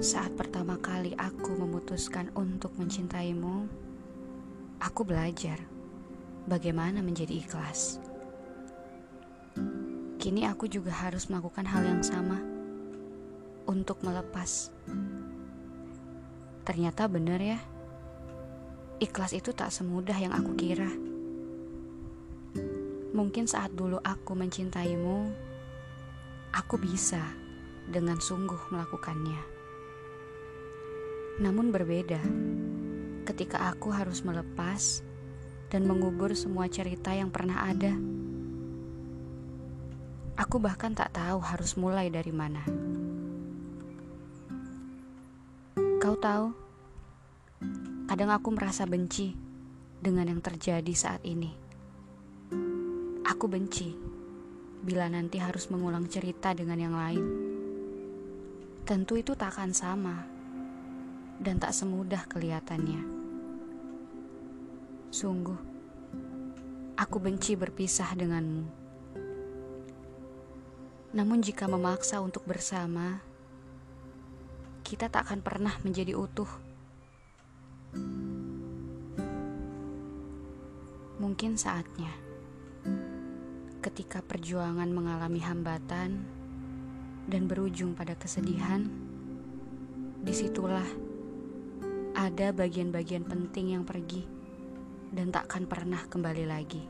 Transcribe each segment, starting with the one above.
Saat pertama kali aku memutuskan untuk mencintaimu, aku belajar bagaimana menjadi ikhlas. Kini aku juga harus melakukan hal yang sama untuk melepas. Ternyata benar ya, ikhlas itu tak semudah yang aku kira. Mungkin saat dulu aku mencintaimu, aku bisa dengan sungguh melakukannya. Namun berbeda ketika aku harus melepas dan mengubur semua cerita yang pernah ada. Aku bahkan tak tahu harus mulai dari mana. Kau tahu, kadang aku merasa benci dengan yang terjadi saat ini. Aku benci bila nanti harus mengulang cerita dengan yang lain. Tentu itu tak akan sama dan tak semudah kelihatannya. Sungguh, aku benci berpisah denganmu. Namun jika memaksa untuk bersama, kita tak akan pernah menjadi utuh. Mungkin saatnya ketika perjuangan mengalami hambatan dan berujung pada kesedihan, di situlah ada bagian-bagian penting yang pergi dan tak akan pernah kembali lagi.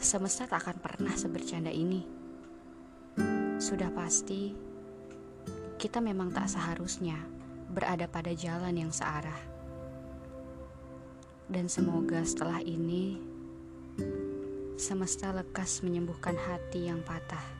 Semesta tak akan pernah sebercanda ini. Sudah pasti, kita memang tak seharusnya berada pada jalan yang searah. Dan semoga setelah ini semesta lekas menyembuhkan hati yang patah.